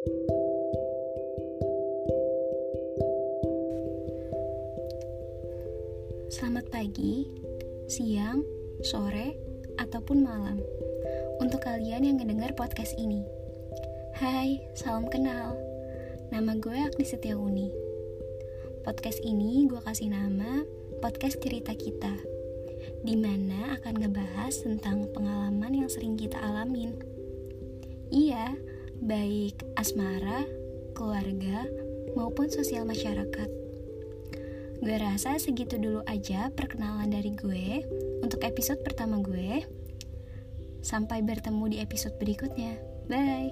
Selamat pagi, siang, sore, ataupun malam. Untuk kalian yang ngedengar podcast ini. Hai, salam kenal. Nama gue Agni Setiauni. Podcast ini gue kasih nama Podcast Cerita Kita Di mana akan ngebahas tentang pengalaman yang sering kita alamin. Iya, baik asmara, keluarga, maupun sosial masyarakat. Gue rasa segitu dulu aja perkenalan dari gue untuk episode pertama gue. Sampai bertemu di episode berikutnya. Bye.